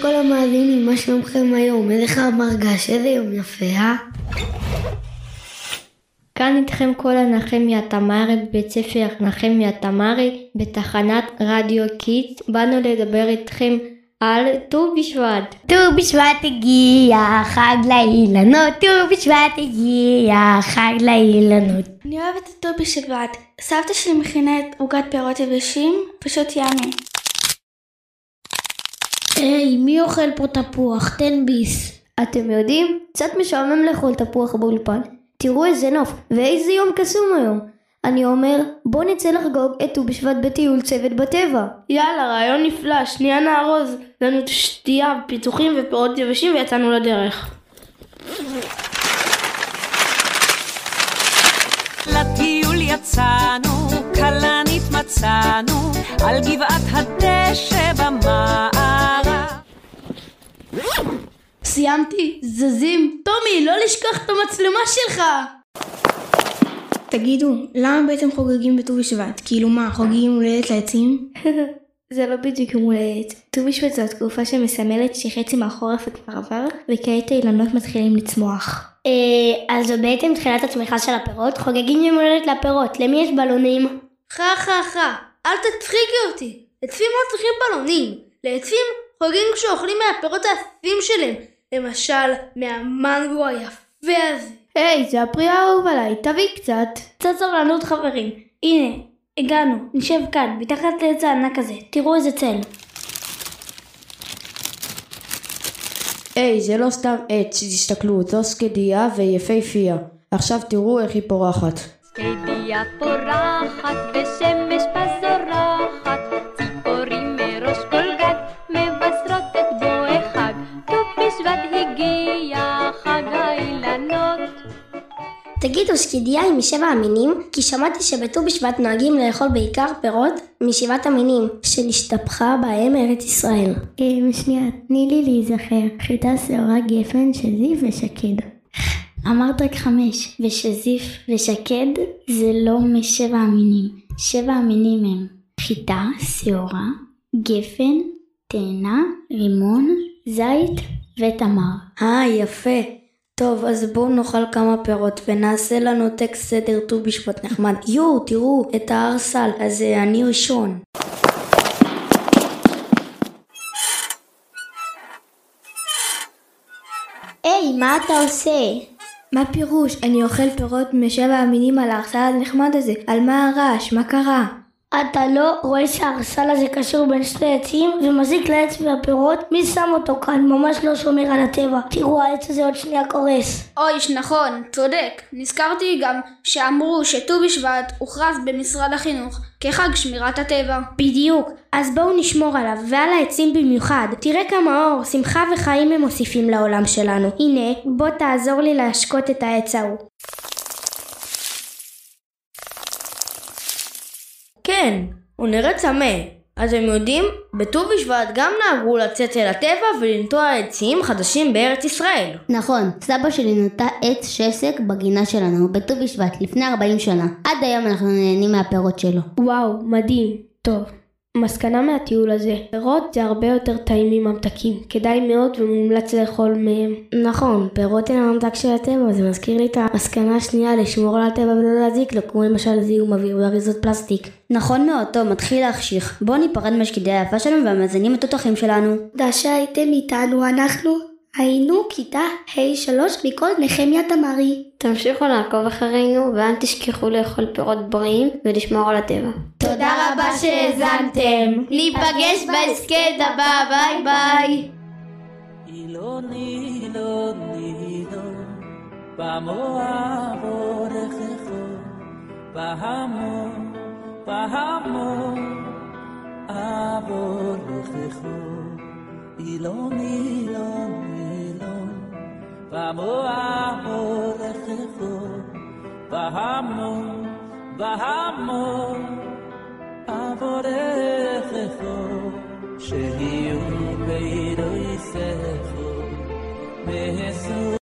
לכל המאזינים, מה שלומכם היום? איזה חם מרגש, איזה יום יפה, אה? כאן איתכם כל הנחמיה תמרי בבית ספר נחמיה תמרי בתחנת רדיו קיט. באנו לדבר איתכם על ט"ו בשבט. ט"ו בשבט הגיע, חג לאילנות, ט"ו בשבט הגיע, חג לאילנות. אני אוהבת את ט"ו בשבט. סבתא שלי מכינה את עוגת פירות יבשים, פשוט ימי. היי, מי אוכל פה תפוח? תן ביס. אתם יודעים? קצת משעמם לאכול תפוח באולפן. תראו איזה נוף, ואיזה יום קסום היום. אני אומר, בוא נצא לחגוג את ט"ו בשבט בטיול צוות בטבע. יאללה, רעיון נפלא, שנייה נארוז לנו שתייה, פיתוחים ופירות יבשים ויצאנו לדרך. לטיול יצאנו, כלנית מצאנו, על גבעת הדשא סיימתי? זזים? טומי, לא לשכוח את המצלמה שלך! תגידו, למה בעצם חוגגים בט"ו בשבט? כאילו מה, חוגגים הולדת לעצים? זה לא בדיוק יום הולדת. ט"ו בשבט זו התקופה שמסמלת שחצי מהחורף כבר עבר, וכעת האילנות מתחילים לצמוח. אה, אז זו בעצם תחילת הצמיחה של הפירות? חוגגים יום הולדת לפירות, למי יש בלונים? חה חה חה, אל תצחיקי אותי. עצים לא צריכים בלונים. לעצים חוגגים כשאוכלים מהפירות האפים שלהם. למשל, מהמנגו היפה הזה. היי, זה הפרי האהוב עליי, תביא קצת. קצת סבלנות חברים. הנה, הגענו, נשב כאן, מתחת לעץ הענק הזה. תראו איזה צל. היי, זה לא סתם עץ, תסתכלו, זו סקדיה ויפהפייה. עכשיו תראו איך היא פורחת. סקדיה פורחת ושמש בזורחת, בשבט הגיע חג האילנות. תגידו, שקדיה היא משבע המינים? כי שמעתי שבט"ו בשבט נוהגים לאכול בעיקר פירות משבעת המינים, שנשתפכה בהם ארץ ישראל. אה, שנייה, תני לי להיזכר. חיטה, שעורה, גפן, שזיף ושקד. אמרת רק חמש, ושזיף ושקד זה לא משבע המינים. שבע המינים הם חיטה, שעורה, גפן, תאנה, רימון, זית ותמר. אה, יפה. טוב, אז בואו נאכל כמה פירות ונעשה לנו טקסט סדר ט"ו בשבט נחמד. יואו, תראו, את ההר סל, אז אה, אני ראשון. היי, מה אתה עושה? מה פירוש? אני אוכל פירות משבע המינים על הארסל הנחמד הזה. על מה הרעש? מה קרה? אתה לא רואה שהארסל הזה קשור בין שתי עצים ומזיק לעץ והפירות? מי שם אותו כאן? ממש לא שומר על הטבע. תראו, העץ הזה עוד שנייה קורס. אוי, נכון, צודק. נזכרתי גם שאמרו שט"ו בשבט הוכרז במשרד החינוך כחג שמירת הטבע. בדיוק. אז בואו נשמור עליו, ועל העצים במיוחד. תראה כמה אור, שמחה וחיים הם מוסיפים לעולם שלנו. הנה, בוא תעזור לי להשקות את העץ ההוא. כן, הוא נראה צמא. אז הם יודעים, בט"ו בשבט גם נהגו לצאת אל הטבע ולנטוע עצים חדשים בארץ ישראל. נכון, סבא שלי נטע עץ שסק בגינה שלנו בט"ו בשבט לפני 40 שנה. עד היום אנחנו נהנים מהפירות שלו. וואו, מדהים. טוב, מסקנה מהטיול הזה, פירות זה הרבה יותר טעים מממתקים, כדאי מאוד ומומלץ לאכול מהם. נכון, פירות הם הממתק של הטבע, זה מזכיר לי את המסקנה השנייה לשמור על הטבע ולא להזיק לו, כמו למשל זיהום אוויר ואריזות פלסטיק. נכון מאוד, טוב, מתחיל להחשיך. בואו ניפרד מהשקידה היפה שלנו והמאזינים התותחים שלנו. תודה שהייתם איתנו, אנחנו היינו כיתה ה'3 מכל נחמיה תמרי. תמשיכו לעקוב אחרינו ואל תשכחו לאכול פירות בריאים ולשמור על הטבע. תודה רבה שהאזנתם. ניפגש בהסכת הבא, ביי ביי. אילון, אילון, אילון, במואר אורכךו, בהמון, בהמון, אבורכךו. lonely, lonely, lonely. Vamos a poder Jesús, bajamos, bajamos a poder Jesús. Shehi u beiro y sejo, me